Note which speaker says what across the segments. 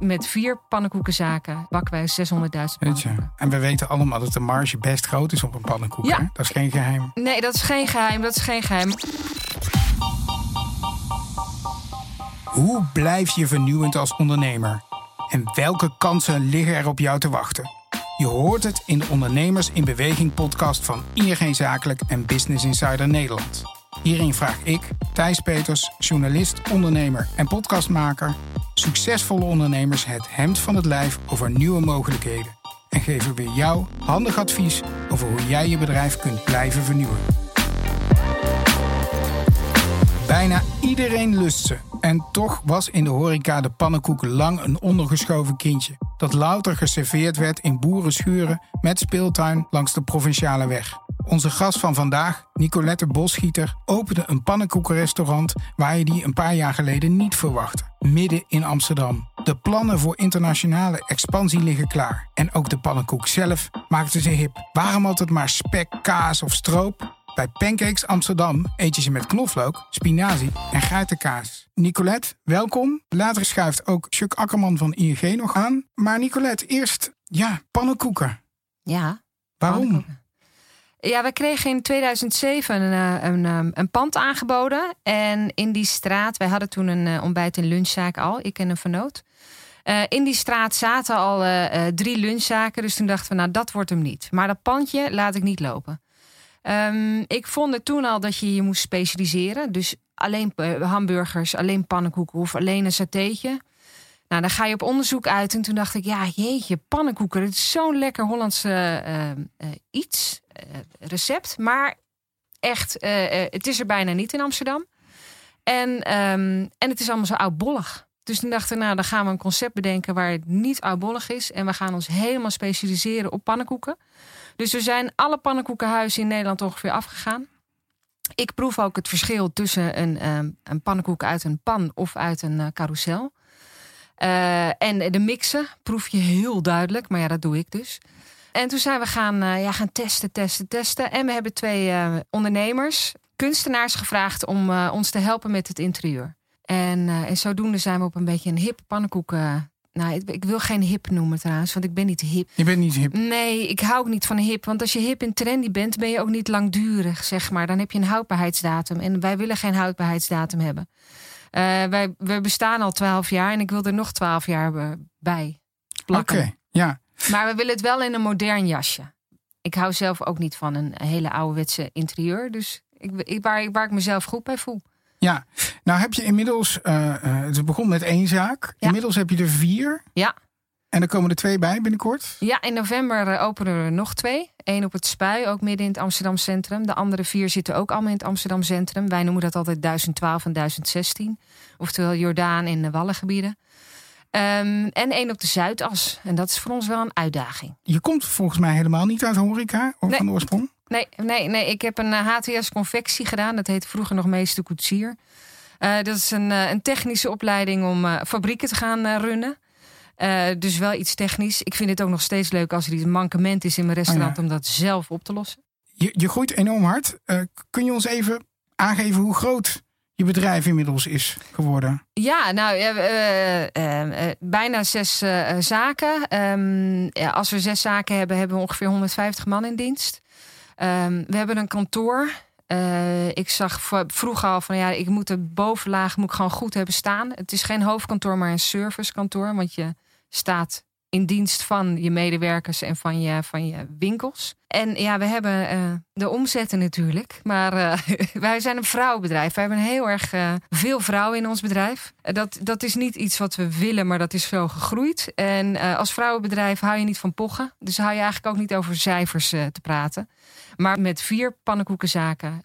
Speaker 1: met vier pannenkoekenzaken bakken wij 600.000
Speaker 2: Weet je.
Speaker 1: pannenkoeken.
Speaker 2: En we weten allemaal dat de marge best groot is op een pannenkoek.
Speaker 1: Ja.
Speaker 2: hè? Dat is geen geheim.
Speaker 1: Nee, dat is geen geheim. Dat is geen geheim.
Speaker 2: Hoe blijf je vernieuwend als ondernemer? En welke kansen liggen er op jou te wachten? Je hoort het in de Ondernemers in Beweging podcast van ING Zakelijk en Business Insider Nederland. Hierin vraag ik, Thijs Peters, journalist, ondernemer en podcastmaker, succesvolle ondernemers het hemd van het lijf over nieuwe mogelijkheden. En geven we jou handig advies over hoe jij je bedrijf kunt blijven vernieuwen. Bijna iedereen lust ze. En toch was in de horeca de pannenkoek lang een ondergeschoven kindje. Dat louter geserveerd werd in boerenschuren met speeltuin langs de provinciale weg. Onze gast van vandaag, Nicolette Bosschieter, opende een pannenkoekenrestaurant waar je die een paar jaar geleden niet verwachtte. Midden in Amsterdam. De plannen voor internationale expansie liggen klaar. En ook de pannenkoek zelf maakte ze hip. Waarom altijd maar spek, kaas of stroop? Bij Pancakes Amsterdam eet je ze met knoflook, spinazie en geitenkaas. Nicolette, welkom. Later schuift ook Chuck Akkerman van ING nog aan. Maar Nicolette, eerst, ja, pannenkoeken.
Speaker 1: Ja.
Speaker 2: Waarom?
Speaker 1: pannenkoeken. Ja, we kregen in 2007 een, eh, een, een, een pand aangeboden. En in die straat, wij hadden toen een eh, ontbijt- en lunchzaak al, ik en een vernoot. Eh, in die straat zaten al drie lunchzaken. Dus toen dachten we, nou dat wordt hem niet. Maar dat pandje laat ik niet lopen. Ehm, ik vond het toen al dat je je moest specialiseren. Dus alleen hamburgers, alleen pannenkoeken of alleen een satéetje. Nou, dan ga je op onderzoek uit. En toen dacht ik, ja, jeetje, pannenkoeken. Het is zo'n lekker Hollands eh, iets, recept. Maar echt, eh, eh, het is er bijna niet in Amsterdam. En, ehm, en het is allemaal zo oudbollig. Dus toen dachten we, nou, dan gaan we een concept bedenken waar het niet oudbollig is. En we gaan ons helemaal specialiseren op pannenkoeken. Dus er zijn alle pannenkoekenhuizen in Nederland ongeveer afgegaan. Ik proef ook het verschil tussen een, ehm, een pannenkoek uit een pan of uit een eh, carousel. Eh, en de mixen proef je heel duidelijk, maar ja, dat doe ik dus. En toen zijn we gaan, eh, ja, gaan testen, testen, testen. En we hebben twee eh, ondernemers, kunstenaars gevraagd om eh, ons te helpen met het interieur. En, en zodoende zijn we op een beetje een hip pannenkoek. nou, ik, ik wil geen hip noemen trouwens, want ik ben niet hip.
Speaker 2: Je bent niet hip.
Speaker 1: Nee, ik hou ook niet van hip. Want als je hip en trendy bent, ben je ook niet langdurig, zeg maar. Dan heb je een houdbaarheidsdatum. En wij willen geen houdbaarheidsdatum hebben. Wij, we bestaan al twaalf jaar en ik wil er nog twaalf jaar bij
Speaker 2: Oké,
Speaker 1: plakken.
Speaker 2: ja.
Speaker 1: Maar we willen het wel in een modern jasje. Ik hou zelf ook niet van een hele ouderwetse interieur. Dus ik, ik, waar, waar ik mezelf goed bij voel.
Speaker 2: Ja, nou heb je inmiddels, eh, het begon met één zaak.
Speaker 1: Ja.
Speaker 2: Inmiddels heb je er vier.
Speaker 1: Ja.
Speaker 2: En er komen er twee bij binnenkort.
Speaker 1: Ja, in november eh, openen er nog twee. Eén op het Spui, ook midden in het Amsterdam Centrum. De andere vier zitten ook allemaal in het Amsterdam Centrum. Wij noemen dat altijd 1012 en 1016. Oftewel Jordaan in de Wallengebieden. Ehm, en één op de Zuidas. En dat is voor ons wel een uitdaging.
Speaker 2: Je komt volgens mij helemaal niet uit horeca of
Speaker 1: Nee.
Speaker 2: van de oorsprong.
Speaker 1: Nee, nee, nee. Ik heb een eh, HTS-confectie gedaan. Dat heet vroeger nog meester koetsier. Eh, dat is een, eh, een technische opleiding om eh, fabrieken te gaan eh, runnen. Eh, dus wel iets technisch. Ik vind het ook nog steeds leuk als er iets mankement is in mijn restaurant...
Speaker 2: Oh
Speaker 1: om dat zelf op te lossen.
Speaker 2: Je, je groeit enorm hard. Eh, kun je ons even aangeven hoe groot je bedrijf inmiddels is geworden?
Speaker 1: Ja, nou, eh, eh, bijna zes zaken. Ehm, ja, als we zes zaken hebben, hebben we ongeveer 150 man in dienst. Ehm, we hebben een kantoor. Ik zag vroeger al van ja, ik moet de bovenlaag moet ik gewoon goed hebben staan. Het is geen hoofdkantoor, maar een servicekantoor. Want je staat in dienst van je medewerkers en van je, van je winkels. En ja, we hebben eh, de omzetten natuurlijk. Maar eh, wij zijn een vrouwenbedrijf. We hebben heel erg eh, veel vrouwen in ons bedrijf. Dat, dat is niet iets wat we willen, maar dat is zo gegroeid. En als vrouwenbedrijf hou je niet van pochen. Dus hou je eigenlijk ook niet over cijfers te praten. Maar met vier pannenkoekenzaken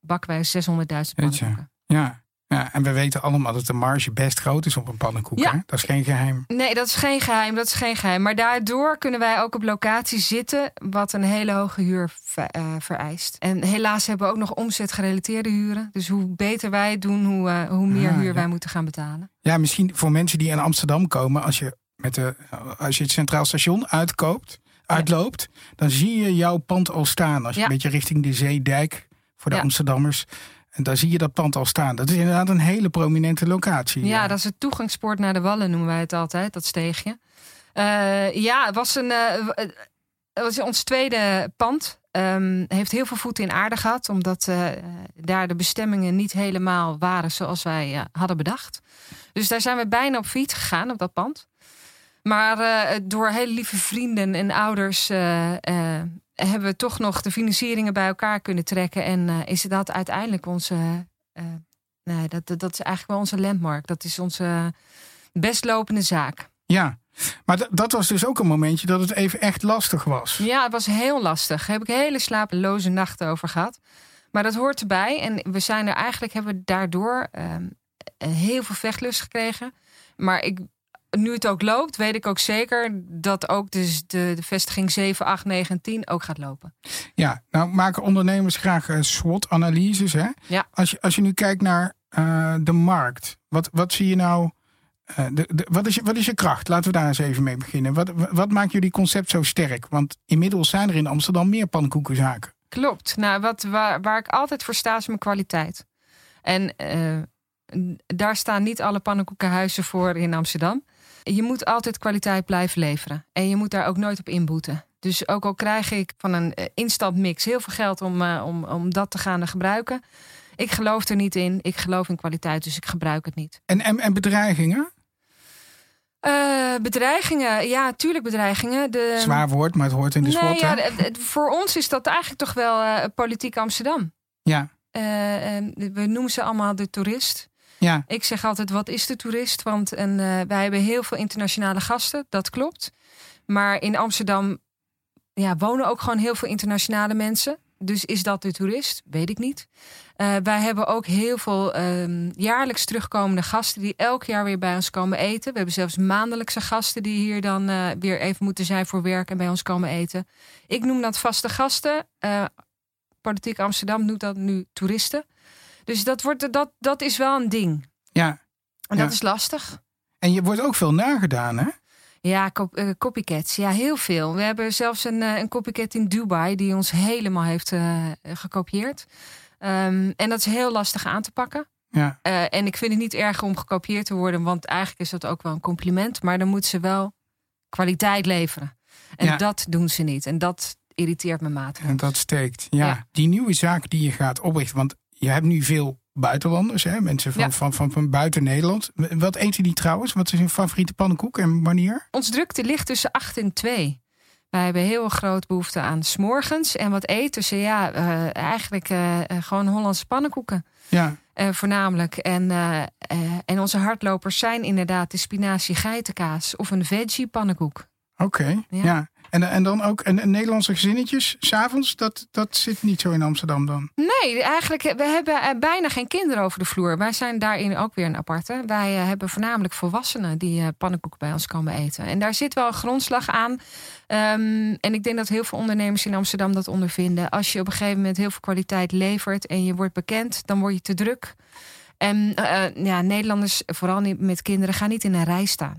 Speaker 1: bakken wij 600.000
Speaker 2: Weet je.
Speaker 1: pannenkoeken.
Speaker 2: Ja. Ja, en we weten allemaal dat de marge best groot is op een pannenkoek.
Speaker 1: Ja.
Speaker 2: Hè? Dat is geen geheim.
Speaker 1: Nee, dat is geen geheim. Dat is geen geheim. Maar daardoor kunnen wij ook op locatie zitten, wat een hele hoge huur eh, vereist. En helaas hebben we ook nog omzetgerelateerde huren. Dus hoe beter wij het doen, hoe, eh, hoe meer
Speaker 2: Ah,
Speaker 1: huur
Speaker 2: ja.
Speaker 1: wij moeten gaan betalen.
Speaker 2: Ja, misschien voor mensen die in Amsterdam komen, als je, met de, als je het Centraal Station uitkoopt, uitloopt, dan zie je jouw pand al staan. Als je een beetje richting de Zeedijk voor de. Amsterdammers. En daar zie je dat pand al staan. Dat is inderdaad een hele prominente locatie.
Speaker 1: Ja, dat is het toegangspoort naar de Wallen, noemen wij het altijd, dat steegje. Uh, ja, het was, een, uh, het was ons tweede pand. Um, heeft heel veel voeten in aarde gehad, omdat uh, daar de bestemmingen niet helemaal waren zoals wij hadden bedacht. Dus daar zijn we bijna op fiets gegaan, op dat pand. Maar door hele lieve vrienden en ouders hebben we toch nog de financieringen bij elkaar kunnen trekken. En uh, is dat uiteindelijk onze. Uh, nee, dat, dat, is eigenlijk wel onze landmark. Dat is onze best lopende zaak.
Speaker 2: Ja, maar dat was dus ook een momentje dat het even echt lastig was.
Speaker 1: Ja, het was heel lastig. Daar heb ik hele slapeloze nachten over gehad. Maar dat hoort erbij. En we zijn er eigenlijk, hebben we daardoor uh, heel veel vechtlust gekregen. Maar ik nu het ook loopt, weet ik ook zeker dat ook dus de, de vestiging 7, 8, 9 en 10 ook gaat lopen.
Speaker 2: Ja, nou maken ondernemers graag uh, SWOT-analyses. Hè?
Speaker 1: Ja.
Speaker 2: Als, je, als je nu kijkt naar uh, de markt, wat, wat zie je nou? Uh, de, de, wat, is je, wat is je kracht? Laten we daar eens even mee beginnen. Wat, wat maakt jullie concept zo sterk? Want inmiddels zijn er in Amsterdam meer pannenkoekenzaken.
Speaker 1: Klopt. Nou, wat, waar, waar ik altijd voor sta is mijn kwaliteit. En daar staan niet alle pannenkoekenhuizen voor in Amsterdam. Je moet altijd kwaliteit blijven leveren. En je moet daar ook nooit op inboeten. Dus ook al krijg ik van een eh, instant mix heel veel geld om, uh, om, om dat te gaan gebruiken. Ik geloof er niet in. Ik geloof in kwaliteit, dus ik gebruik het niet.
Speaker 2: En, en, en bedreigingen?
Speaker 1: Uh, bedreigingen, ja, tuurlijk bedreigingen. De...
Speaker 2: Zwaar woord, maar het hoort in de
Speaker 1: nee. Ja, voor ons is dat eigenlijk toch wel uh, politiek Amsterdam.
Speaker 2: Ja.
Speaker 1: Uh, we noemen ze allemaal de toerist.
Speaker 2: Ja.
Speaker 1: Ik zeg altijd, wat is de toerist? Want en, uh, wij hebben heel veel internationale gasten, dat klopt. Maar in Amsterdam ja, wonen ook gewoon heel veel internationale mensen. Dus is dat de toerist? Weet ik niet. Uh, wij hebben ook heel veel uh, jaarlijks terugkomende gasten die elk jaar weer bij ons komen eten. We hebben zelfs maandelijkse gasten die hier dan uh, weer even moeten zijn voor werk en bij ons komen eten. Ik noem dat vaste gasten. Politiek Amsterdam noemt dat nu toeristen. Dus dat, wordt, dat, dat is wel een ding.
Speaker 2: Ja.
Speaker 1: En
Speaker 2: ja.
Speaker 1: dat is lastig.
Speaker 2: En je wordt ook veel nagedaan, hè?
Speaker 1: Ja, cop, uh, copycats. Ja, heel veel. We hebben zelfs een, uh, een copycat in Dubai die ons helemaal heeft uh, gekopieerd. Um, en dat is heel lastig aan te pakken.
Speaker 2: Ja.
Speaker 1: en ik vind het niet erg om gekopieerd te worden, want eigenlijk is dat ook wel een compliment. Maar dan moet ze wel kwaliteit leveren. En
Speaker 2: Ja.
Speaker 1: dat doen ze niet. En dat irriteert me matig.
Speaker 2: En dat steekt. Ja.
Speaker 1: Ja.
Speaker 2: Die nieuwe zaak die je gaat oprichten. Want je hebt nu veel buitenlanders, hè? mensen van,
Speaker 1: Ja.
Speaker 2: van, van, van buiten Nederland. Wat eten die trouwens? Wat is hun favoriete pannenkoek en wanneer?
Speaker 1: Ons drukte ligt tussen 8 en 2. Wij hebben heel groot behoefte aan s'morgens. En wat eten ze? Ja, uh, eigenlijk uh, gewoon Hollandse pannenkoeken.
Speaker 2: Ja,
Speaker 1: Uh, voornamelijk. En, en onze hardlopers zijn inderdaad de spinazie geitenkaas of een veggie pannenkoek.
Speaker 2: oké. Ja.
Speaker 1: Ja.
Speaker 2: En, en dan ook en, Nederlandse gezinnetjes, s'avonds, dat, dat zit niet zo in Amsterdam dan.
Speaker 1: Nee, eigenlijk we hebben bijna geen kinderen over de vloer. Wij zijn daarin ook weer een aparte. Wij uh, hebben voornamelijk volwassenen die uh, pannenkoeken bij ons komen eten. En daar zit wel een grondslag aan. Um, en ik denk dat heel veel ondernemers in Amsterdam dat ondervinden. Als je op een gegeven moment heel veel kwaliteit levert en je wordt bekend, dan word je te druk. En uh, ja, Nederlanders, vooral met kinderen, gaan niet in een rij staan.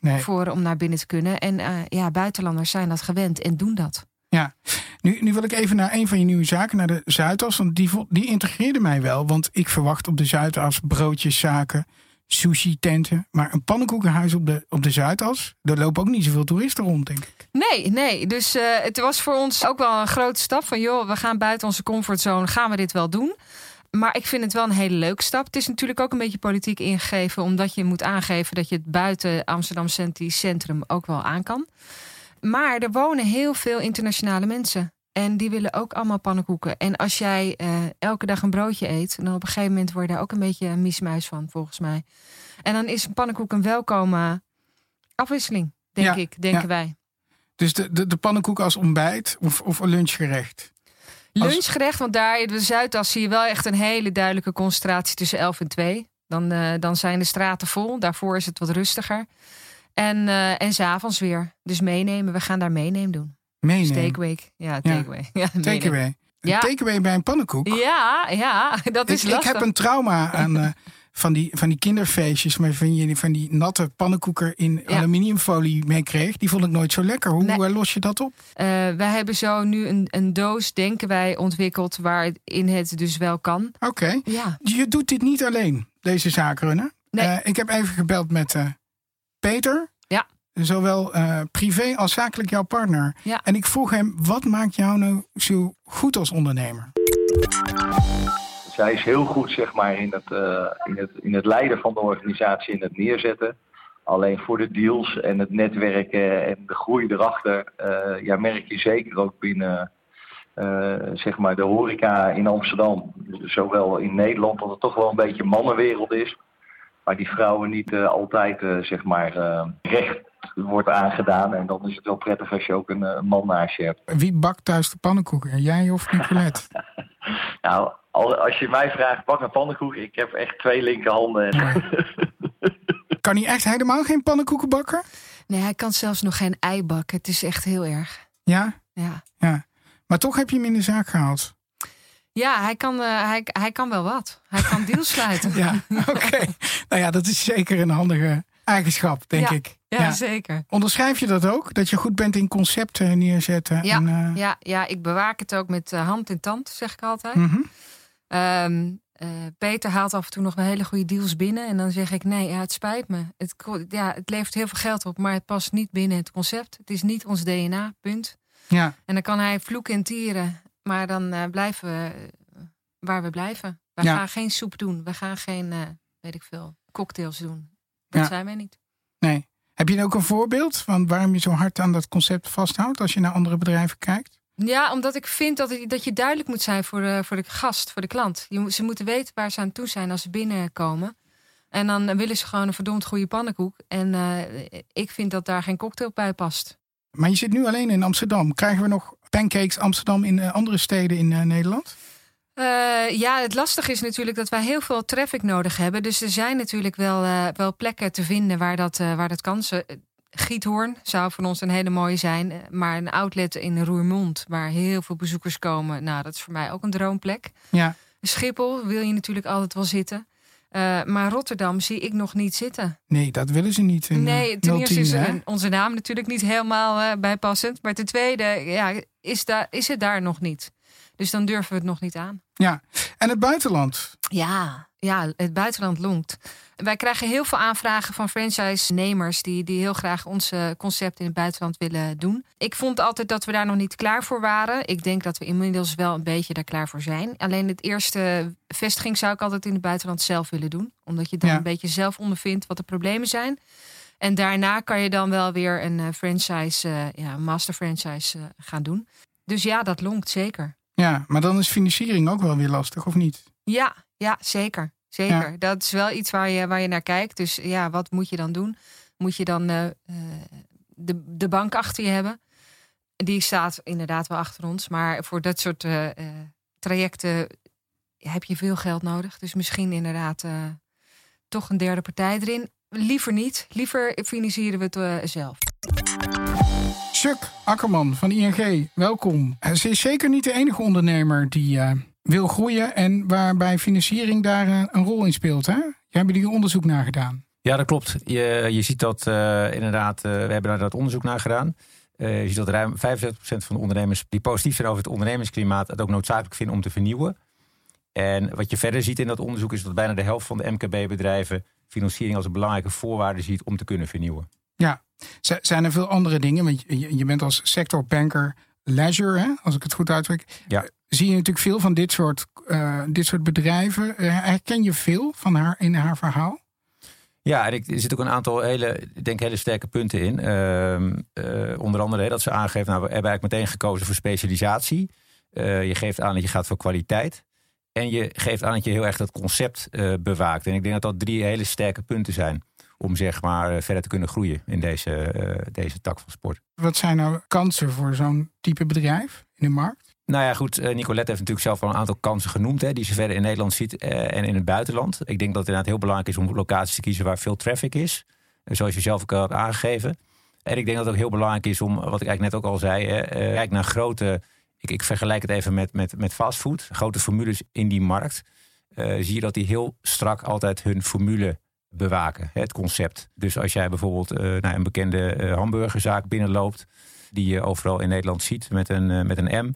Speaker 2: Nee.
Speaker 1: Voor, om naar binnen te kunnen. En uh, ja, buitenlanders zijn dat gewend en doen dat.
Speaker 2: Ja, nu, nu wil ik even naar een van je nieuwe zaken, naar de Zuidas. Want die, die integreerde mij wel. Want ik verwacht op de Zuidas broodjeszaken, sushi-tenten. Maar een pannenkoekenhuis op de, op de Zuidas, daar lopen ook niet zoveel toeristen rond, denk ik.
Speaker 1: Nee, nee. Dus uh, het was voor ons ook wel een grote stap van... joh, we gaan buiten onze comfortzone, gaan we dit wel doen? Maar ik vind het wel een hele leuke stap. Het is natuurlijk ook een beetje politiek ingegeven... omdat je moet aangeven dat je het buiten Amsterdam Centrum ook wel aan kan. Maar er wonen heel veel internationale mensen. En die willen ook allemaal pannenkoeken. En als jij uh, elke dag een broodje eet... dan op een gegeven moment word je daar ook een beetje een miesmuis van, volgens mij. En dan is een pannenkoek een welkome afwisseling, denk
Speaker 2: Ja,
Speaker 1: ik, denken
Speaker 2: ja.
Speaker 1: wij.
Speaker 2: Dus de, de, de pannenkoek als ontbijt of, of een lunchgerecht.
Speaker 1: Lunchgerecht, want daar in de Zuidas zie je wel echt een hele duidelijke concentratie tussen 11 en 2. Dan, uh, dan zijn de straten vol. Daarvoor is het wat rustiger. En, uh, en s'avonds weer. Dus meenemen. We gaan daar meenemen doen.
Speaker 2: Meenemen.
Speaker 1: Takeaway. Ja, takeaway. Ja, meenemen.
Speaker 2: Takeaway. Een
Speaker 1: Ja.
Speaker 2: takeaway bij een pannenkoek.
Speaker 1: Ja, ja, dat is
Speaker 2: ik, ik
Speaker 1: lastig.
Speaker 2: heb een trauma aan, uh, van die, van die kinderfeestjes... maar van, die, van die natte pannenkoeken in aluminiumfolie meekreeg... die vond ik nooit zo lekker. Hoe nee. los je dat op?
Speaker 1: Uh, wij hebben zo nu een, een doos, denken wij, ontwikkeld... waarin het dus wel kan.
Speaker 2: Oké. Ja. Je doet dit niet alleen, deze zaakrunnen. Nee. Uh, ik heb even gebeld met uh, Peter.
Speaker 1: Ja.
Speaker 2: Zowel privé als zakelijk jouw partner. Ja. En ik vroeg hem, wat maakt jou nou zo goed als ondernemer?
Speaker 3: Zij is heel goed zeg maar, in, het, uh, in, het, in het leiden van de organisatie, in het neerzetten. Alleen voor de deals en het netwerken en de groei erachter, uh, ja, merk je zeker ook binnen uh, zeg maar de horeca in Amsterdam, zowel in Nederland, dat het toch wel een beetje mannenwereld is. Maar die vrouwen niet altijd zeg maar, recht wordt aangedaan. En dan is het wel prettig als je ook een, man naast je hebt.
Speaker 2: Wie bakt thuis de pannenkoeken? Jij of Nicolette?
Speaker 3: nou, als je mij vraagt, bak een pannenkoek. Ik heb echt twee linkerhanden.
Speaker 2: kan hij echt helemaal geen pannenkoeken bakken?
Speaker 1: Nee, hij kan zelfs nog geen ei bakken. Het is echt heel erg.
Speaker 2: Ja?
Speaker 1: Ja.
Speaker 2: ja. Maar toch heb je hem in de zaak gehaald.
Speaker 1: Ja, hij kan, uh, hij, hij kan wel wat. Hij kan deals sluiten.
Speaker 2: ja, oké. Nou ja, dat is zeker een handige eigenschap, denk ik.
Speaker 1: Ja, zeker.
Speaker 2: Onderschrijf je dat ook? Dat je goed bent in concepten neerzetten?
Speaker 1: Ja,
Speaker 2: en,
Speaker 1: uh... ja, ja ik bewaak het ook met uh, hand in tand, zeg ik altijd. Mm Um, uh, Peter haalt af en toe nog een hele goede deals binnen. En dan zeg ik: nee, ja, het spijt me. Het, ja, het levert heel veel geld op, maar het past niet binnen het concept. Het is niet ons DNA, punt.
Speaker 2: Ja.
Speaker 1: En dan kan hij vloeken en tieren. Maar dan uh, blijven we waar we blijven. We ja. gaan geen soep doen. We gaan geen, uh, weet ik veel, cocktails doen. Dat ja. zijn wij niet.
Speaker 2: Nee. Heb je ook een voorbeeld van waarom je zo hard aan dat concept vasthoudt als je naar andere bedrijven kijkt?
Speaker 1: Ja, omdat ik vind dat, het, dat je duidelijk moet zijn voor de, voor de gast, voor de klant. Je, ze moeten weten waar ze aan toe zijn als ze binnenkomen. En dan willen ze gewoon een verdomd goede pannenkoek. En uh, ik vind dat daar geen cocktail bij past.
Speaker 2: Maar je zit nu alleen in Amsterdam. Krijgen we nog pancakes Amsterdam in uh, andere steden in uh, Nederland?
Speaker 1: ja, het lastige is natuurlijk dat wij heel veel traffic nodig hebben. Dus er zijn natuurlijk wel, wel plekken te vinden waar dat, waar dat kan. Giethoorn zou voor ons een hele mooie zijn. Maar een outlet in Roermond, waar heel veel bezoekers komen, nou, dat is voor mij ook een droomplek.
Speaker 2: Ja.
Speaker 1: Schiphol wil je natuurlijk altijd wel zitten. Uh, maar Rotterdam zie ik nog niet zitten.
Speaker 2: Nee, dat willen ze niet. In,
Speaker 1: nee, ten eerste is hè? onze naam natuurlijk niet helemaal uh, bijpassend. Maar ten tweede ja, is, daar is het daar nog niet. Dus dan durven we het nog niet aan.
Speaker 2: Ja, en het buitenland?
Speaker 1: Ja, ja het buitenland longt. Wij krijgen heel veel aanvragen van franchise-nemers die, die heel graag ons concept in het buitenland willen doen. Ik vond altijd dat we daar nog niet klaar voor waren. Ik denk dat we inmiddels wel een beetje daar klaar voor zijn. Alleen het eerste vestiging zou ik altijd in het buitenland zelf willen doen. Omdat je dan een beetje zelf ondervindt wat de problemen zijn. En daarna kan je dan wel weer een franchise, uh, ja, master franchise uh, gaan doen. Dus ja, dat longt zeker.
Speaker 2: Ja, maar dan is financiering ook wel weer lastig, of niet?
Speaker 1: Ja, ja zeker. Zeker. Dat is wel iets waar je, waar je naar kijkt. Dus ja, wat moet je dan doen? Moet je dan uh, de, de bank achter je hebben? Die staat inderdaad wel achter ons. Maar voor dat soort uh, trajecten heb je veel geld nodig. Dus misschien inderdaad toch een derde partij erin. Liever niet. Liever financieren we het zelf.
Speaker 2: Chuck Akkerman van ING, welkom. Ze is zeker niet de enige ondernemer die wil groeien en waarbij financiering daar eh, een rol in speelt. Hè? Jij hebt hier onderzoek naar gedaan.
Speaker 4: Ja, dat klopt. Je, je ziet dat uh, inderdaad, uh, we hebben daar dat onderzoek naar gedaan. Uh, je ziet dat ruim 75% van de ondernemers die positief zijn over het ondernemersklimaat het ook noodzakelijk vinden om te vernieuwen. En wat je verder ziet in dat onderzoek is dat bijna de helft van de MKB-bedrijven financiering als een belangrijke voorwaarde ziet om te kunnen vernieuwen.
Speaker 2: Ja, zijn er veel andere dingen? Want je, bent als sectorbanker leisure, hè, als ik het goed uitdruk.
Speaker 4: Ja
Speaker 2: zie je natuurlijk veel van dit soort, uh, dit soort bedrijven. Uh, herken je veel van haar in haar verhaal?
Speaker 4: Ja, er zitten ook een aantal hele, ik denk hele sterke punten in. Uh, onder andere dat ze aangeeft, nou, we hebben eigenlijk meteen gekozen voor specialisatie. je geeft aan dat je gaat voor kwaliteit. En je geeft aan dat je heel erg dat concept bewaakt. En ik denk dat dat drie hele sterke punten zijn om zeg maar verder te kunnen groeien in deze, deze tak van sport.
Speaker 2: Wat zijn nou kansen voor zo'n type bedrijf in de markt?
Speaker 4: Nou ja, goed. Eh, Nicolette heeft natuurlijk zelf al een aantal kansen genoemd. Hè, die ze verder in Nederland ziet eh, en in het buitenland. Ik denk dat het inderdaad heel belangrijk is om locaties te kiezen waar veel traffic is. Eh, zoals je zelf ook al hebt aangegeven. En ik denk dat het ook heel belangrijk is om, wat ik eigenlijk net ook al zei, hè, kijk naar grote. Ik, ik, vergelijk het even met, met, met fastfood. Grote formules in die markt. zie je dat die heel strak altijd hun formule bewaken, hè, het concept. Dus als jij bijvoorbeeld nou, een bekende uh, hamburgerzaak binnenloopt, die je overal in Nederland ziet met een, met een M,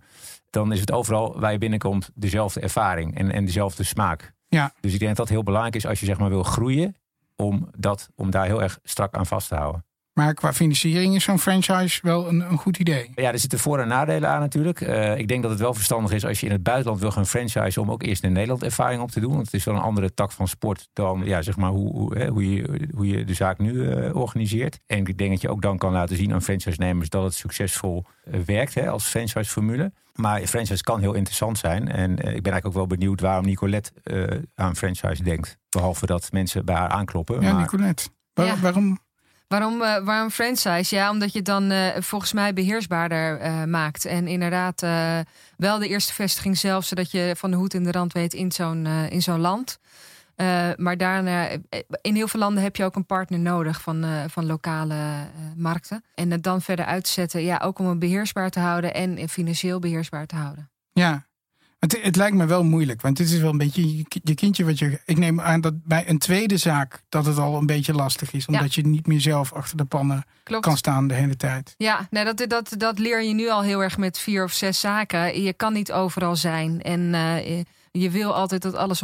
Speaker 4: dan is het overal waar je binnenkomt dezelfde ervaring en, en dezelfde smaak.
Speaker 2: Ja.
Speaker 4: Dus ik denk dat dat heel belangrijk is als je zeg maar wil groeien, om, dat, om daar heel erg strak aan vast te houden.
Speaker 2: Maar qua financiering is zo'n franchise wel een, een, goed idee.
Speaker 4: Ja, er zitten voor- en nadelen aan natuurlijk. Uh, ik denk dat het wel verstandig is als je in het buitenland wil gaan franchise... om ook eerst in Nederland ervaring op te doen. Want het is wel een andere tak van sport dan ja, zeg maar hoe, hoe, hoe, je, hoe je de zaak nu uh, organiseert. En ik denk dat je ook dan kan laten zien aan franchise-nemers... dat het succesvol uh, werkt hè, als franchise-formule. Maar franchise kan heel interessant zijn. En ik ben eigenlijk ook wel benieuwd waarom Nicolette aan franchise denkt. Behalve dat mensen bij haar aankloppen.
Speaker 2: Ja,
Speaker 4: maar...
Speaker 2: Nicolette. Waar, ja. Waarom...
Speaker 1: Waarom, uh, waarom franchise? Ja, omdat je het dan uh, volgens mij beheersbaarder uh, maakt. En inderdaad wel de eerste vestiging zelf, zodat je van de hoed in de rand weet in zo'n in zo'n land. maar daarna, in heel veel landen heb je ook een partner nodig van, van lokale markten. En het dan verder uitzetten, ja, ook om het beheersbaar te houden en financieel beheersbaar te houden.
Speaker 2: Ja, het, het, lijkt me wel moeilijk, want dit is wel een beetje je, je kindje wat je. Ik neem aan dat bij een tweede zaak dat het al een beetje lastig is, omdat ja. je niet meer zelf achter de pannen
Speaker 1: Klopt.
Speaker 2: kan staan de hele tijd.
Speaker 1: Ja, nou, dat, dat, dat leer je nu al heel erg met vier of zes zaken. Je kan niet overal zijn en uh, je wil altijd dat alles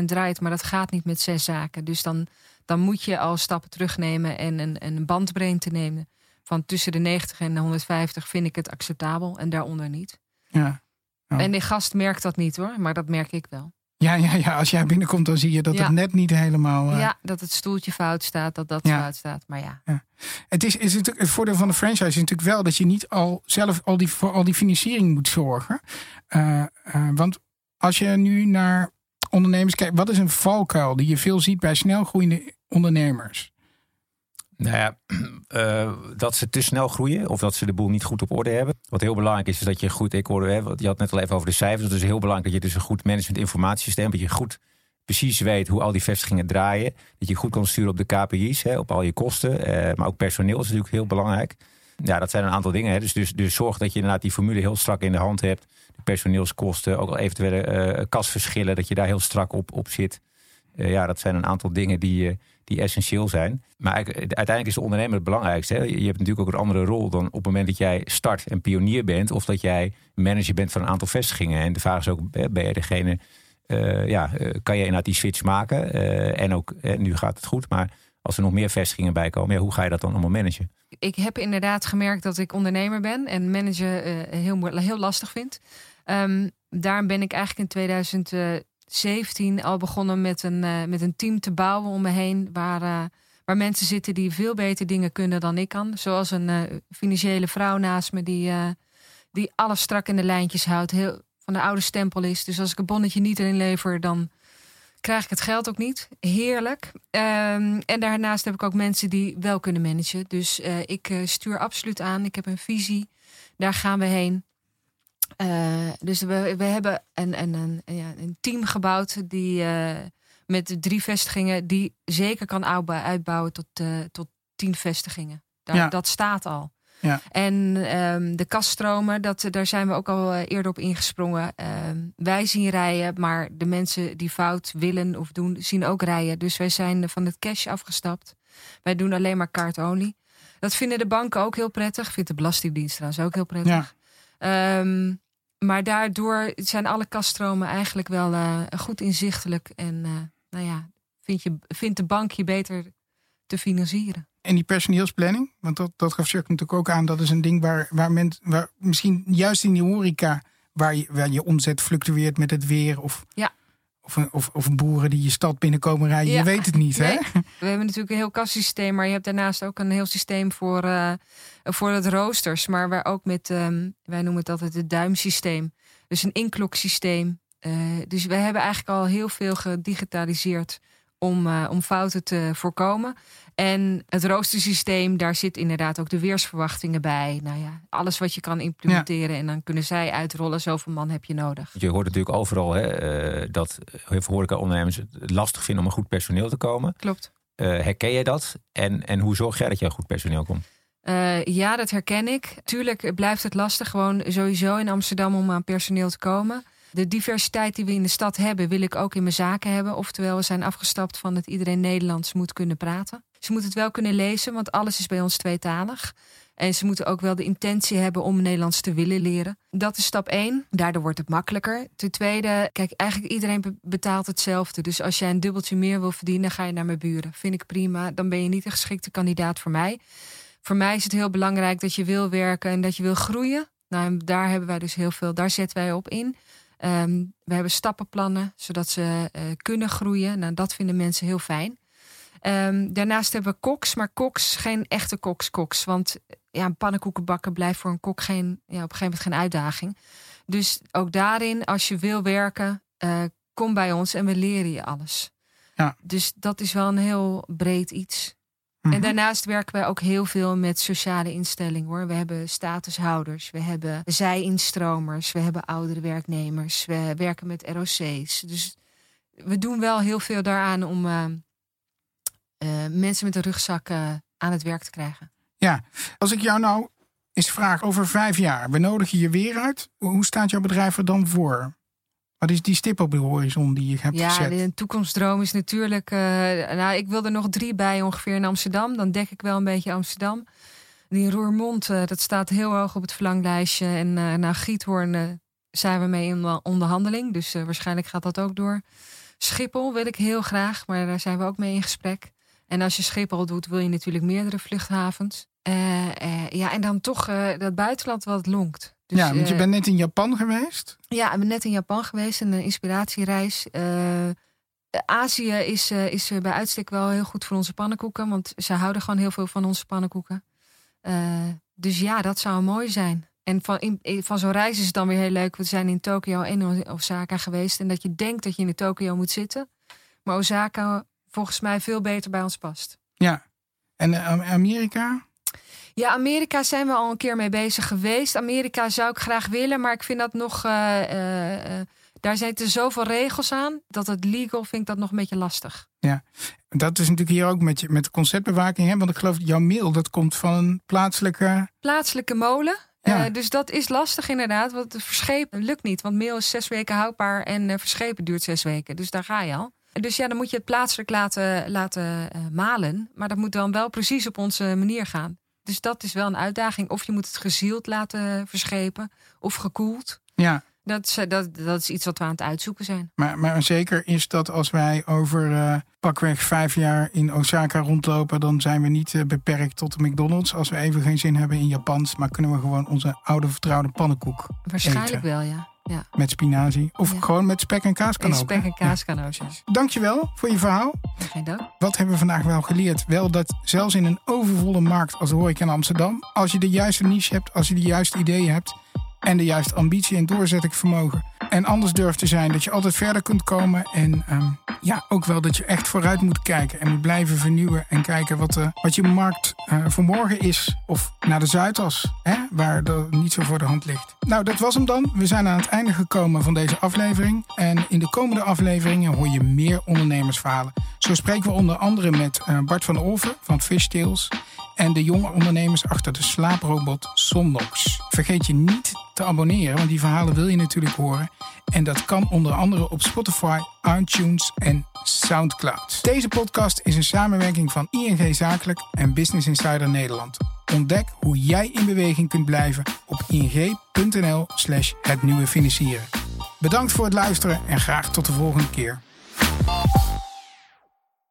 Speaker 1: 150% draait, maar dat gaat niet met zes zaken. Dus dan, dan moet je al stappen terugnemen en een, een bandbreedte nemen. Van tussen de 90 en de 150 vind ik het acceptabel en daaronder niet.
Speaker 2: Ja.
Speaker 1: Oh. En die gast merkt dat niet hoor, maar dat merk ik wel.
Speaker 2: Ja, ja, ja. als jij binnenkomt, dan zie je dat
Speaker 1: ja.
Speaker 2: het net niet helemaal. Uh...
Speaker 1: Ja, dat het stoeltje fout staat, dat dat
Speaker 2: Ja.
Speaker 1: fout staat. Maar ja.
Speaker 2: Ja. Het, is, is het voordeel van de franchise is natuurlijk wel dat je niet al zelf al die, voor al die financiering moet zorgen. Uh, uh, want als je nu naar ondernemers kijkt, wat is een valkuil die je veel ziet bij snelgroeiende ondernemers?
Speaker 4: Nou ja, uh, dat ze te snel groeien of dat ze de boel niet goed op orde hebben. Wat heel belangrijk is, is dat je goed, ik hoorde, hè, je had net al even over de cijfers. Het is heel belangrijk dat je dus een goed management informatiesysteem, dat je goed precies weet hoe al die vestigingen draaien. Dat je goed kan sturen op de KPI's, hè, op al je kosten. Uh, maar ook personeel is natuurlijk heel belangrijk. Ja, dat zijn een aantal dingen. Hè. Dus, dus, dus zorg dat je inderdaad die formule heel strak in de hand hebt. De personeelskosten, ook al eventuele uh, kasverschillen, dat je daar heel strak op, op zit. Ja, dat zijn een aantal dingen die, die essentieel zijn. Maar uiteindelijk is de ondernemer het belangrijkste. Hè? Je hebt natuurlijk ook een andere rol dan op het moment dat jij start en pionier bent. Of dat jij manager bent van een aantal vestigingen. En de vraag is ook, ben je degene, uh, ja, kan je inderdaad die switch maken? Uh, en ook, nu gaat het goed, maar als er nog meer vestigingen bij komen, ja, hoe ga je dat dan allemaal managen?
Speaker 1: Ik heb inderdaad gemerkt dat ik ondernemer ben en managen uh, heel, heel lastig vind. Um, daarom ben ik eigenlijk in 2017 al begonnen met een, uh, met een team te bouwen om me heen. Waar, uh, waar mensen zitten die veel beter dingen kunnen dan ik kan. Zoals een uh, financiële vrouw naast me die, die alles strak in de lijntjes houdt. Heel, van de oude stempel is. Dus als ik een bonnetje niet erin lever, dan krijg ik het geld ook niet. Heerlijk. Um, en daarnaast heb ik ook mensen die wel kunnen managen. Dus ik stuur absoluut aan. Ik heb een visie. Daar gaan we heen. Uh, dus we, we hebben een, een, een, ja, een team gebouwd die uh, met drie vestigingen die zeker kan uitbouwen tot, uh, tot tien vestigingen. Daar,
Speaker 2: Ja.
Speaker 1: Dat staat al.
Speaker 2: Ja.
Speaker 1: En um, de kaststromen, dat, daar zijn we ook al eerder op ingesprongen. Um, wij zien rijden, maar de mensen die fout willen of doen, zien ook rijden. Dus wij zijn van het cash afgestapt. Wij doen alleen maar card-only. Dat vinden de banken ook heel prettig. Vindt de Belastingdienst trouwens ook heel prettig.
Speaker 2: Ja.
Speaker 1: Um, maar daardoor zijn alle kaststromen eigenlijk wel uh, goed inzichtelijk. En uh, nou ja, vind je, vindt de bank je beter te financieren.
Speaker 2: En die personeelsplanning, want dat, dat gaf Chuck natuurlijk ook aan, dat is een ding waar, waar, men, waar misschien juist in die horeca, waar je, waar je omzet fluctueert met het weer of,
Speaker 1: ja.
Speaker 2: Of, of, of boeren die je stad binnenkomen rijden.
Speaker 1: Ja.
Speaker 2: Je weet het niet,
Speaker 1: nee.
Speaker 2: hè?
Speaker 1: We hebben natuurlijk een heel kassysteem, maar je hebt daarnaast ook een heel systeem voor, uh, voor het roosters. Maar waar ook met, um, wij noemen het altijd het duimsysteem. Dus een inkloksysteem. Uh, dus we hebben eigenlijk al heel veel gedigitaliseerd om, uh, om fouten te voorkomen. En het roostersysteem, daar zit inderdaad ook de weersverwachtingen bij. Nou ja, alles wat je kan implementeren. Ja. En dan kunnen zij uitrollen, zoveel man heb je nodig.
Speaker 4: Je hoort natuurlijk overal hè, uh, dat heel veel horeca-ondernemers het lastig vinden om een goed personeel te komen.
Speaker 1: Klopt.
Speaker 4: Uh, herken je dat? En, en hoe zorg jij dat je een goed personeel komt?
Speaker 1: Uh, ja, dat herken ik. Tuurlijk blijft het lastig gewoon sowieso in Amsterdam om aan personeel te komen. De diversiteit die we in de stad hebben, wil ik ook in mijn zaken hebben. Oftewel, we zijn afgestapt van dat iedereen Nederlands moet kunnen praten. Ze moeten het wel kunnen lezen, want alles is bij ons tweetalig. En ze moeten ook wel de intentie hebben om Nederlands te willen leren. Dat is stap één. Daardoor wordt het makkelijker. Ten tweede, kijk, eigenlijk iedereen betaalt hetzelfde. Dus als jij een dubbeltje meer wil verdienen, ga je naar mijn buren. Vind ik prima. Dan ben je niet een geschikte kandidaat voor mij. Voor mij is het heel belangrijk dat je wil werken en dat je wil groeien. Nou, daar hebben wij dus heel veel, daar zetten wij op in. Ehm, we hebben stappenplannen, zodat ze uh, kunnen groeien. Nou, dat vinden mensen heel fijn. Um, daarnaast hebben we koks, maar koks geen echte koks-koks. Want ja, een pannenkoeken bakken blijft voor een kok geen, ja, op een gegeven moment geen uitdaging. Dus ook daarin, als je wil werken, uh, kom bij ons en we leren je alles. Ja. Dus dat is wel een heel breed iets. En mhm. daarnaast werken wij ook heel veel met sociale instellingen hoor. We hebben statushouders, we hebben zij-instromers, we hebben oudere werknemers, we werken met ROC's. Dus we doen wel heel veel daaraan om uh, uh, mensen met een rugzak uh, aan het werk te krijgen.
Speaker 2: Ja, als ik jou nou eens vraag over vijf jaar, we nodigen je weer uit. Hoe staat jouw bedrijf er dan voor? Wat is die stip op de horizon die je hebt
Speaker 1: ja,
Speaker 2: gezet?
Speaker 1: Ja, de toekomstdroom is natuurlijk... Uh, nou, ik wil er nog drie bij ongeveer in Amsterdam. Dan dek ik wel een beetje Amsterdam. Die Roermond, uh, dat staat heel hoog op het verlanglijstje. En uh, nou, Giethoorn zijn we mee in onderhandeling. Dus waarschijnlijk gaat dat ook door. Schiphol wil ik heel graag, maar daar zijn we ook mee in gesprek. En als je Schiphol doet, wil je natuurlijk meerdere vluchthavens. ja, en dan toch dat buitenland wat lonkt.
Speaker 2: Dus, ja, want je bent net in Japan geweest?
Speaker 1: Ja, ik ben net in Japan geweest, een inspiratiereis. Uh, Azië is, is bij uitstek wel heel goed voor onze pannenkoeken, want ze houden gewoon heel veel van onze pannenkoeken. Dus ja, dat zou mooi zijn. En van, in, van zo'n reis is het dan weer heel leuk. We zijn in Tokio en Osaka geweest. En dat je denkt dat je in de Tokio moet zitten. Maar Osaka volgens mij veel beter bij ons past.
Speaker 2: Ja. En Amerika?
Speaker 1: Ja, Amerika zijn we al een keer mee bezig geweest. Amerika zou ik graag willen, maar ik vind dat nog. Uh, uh, daar zitten zoveel regels aan dat het legal vind ik dat nog een beetje lastig.
Speaker 2: Ja, dat is natuurlijk hier ook met, met conceptbewaking. Hè? Want ik geloof dat jouw mail dat komt van een plaatselijke.
Speaker 1: Plaatselijke molen. Ja. dus dat is lastig inderdaad. Want het verschepen lukt niet. Want mail is zes weken houdbaar en verschepen duurt zes weken. Dus daar ga je al. Dus ja, dan moet je het plaatselijk laten, laten malen. Maar dat moet dan wel precies op onze manier gaan. Dus dat is wel een uitdaging. Of je moet het gezield laten verschepen of gekoeld.
Speaker 2: Ja.
Speaker 1: Dat is, dat, dat is iets wat we aan het uitzoeken zijn.
Speaker 2: Maar, maar zeker is dat als wij over uh, pakweg vijf jaar in Osaka rondlopen, dan zijn we niet uh, beperkt tot de McDonald's. Als we even geen zin hebben in Japans, maar kunnen we gewoon onze oude vertrouwde pannenkoek.
Speaker 1: Waarschijnlijk wel, ja. Ja.
Speaker 2: Met spinazie. Of gewoon met spek en kaas kan
Speaker 1: ook. Spek en kaas kan ook, ja.
Speaker 2: Dankjewel voor je verhaal.
Speaker 1: Geen dank.
Speaker 2: Wat hebben we vandaag wel geleerd? Wel dat zelfs in een overvolle markt als de horeca in Amsterdam, als je de juiste niche hebt, als je de juiste ideeën hebt en de juiste ambitie en doorzettingsvermogen. En anders durft te zijn dat je altijd verder kunt komen. En um, ja, ook wel dat je echt vooruit moet kijken en moet blijven vernieuwen. En kijken wat, uh, wat je markt uh, voor morgen is. Of naar de Zuidas, hè, waar dat niet zo voor de hand ligt. Nou, dat was hem dan. We zijn aan het einde gekomen van deze aflevering. En in de komende afleveringen hoor je meer ondernemersverhalen. Zo spreken we onder andere met uh, Bart van Olven van Fishtails en de jonge ondernemers achter de slaaprobot Somnox. Vergeet je niet te abonneren, want die verhalen wil je natuurlijk horen. En dat kan onder andere op Spotify, iTunes en SoundCloud. Deze podcast is een samenwerking van ING Zakelijk en Business Insider Nederland. Ontdek hoe jij in beweging kunt blijven op ing.nl/slash het nieuwe financieren. Bedankt voor het luisteren en graag tot de volgende keer.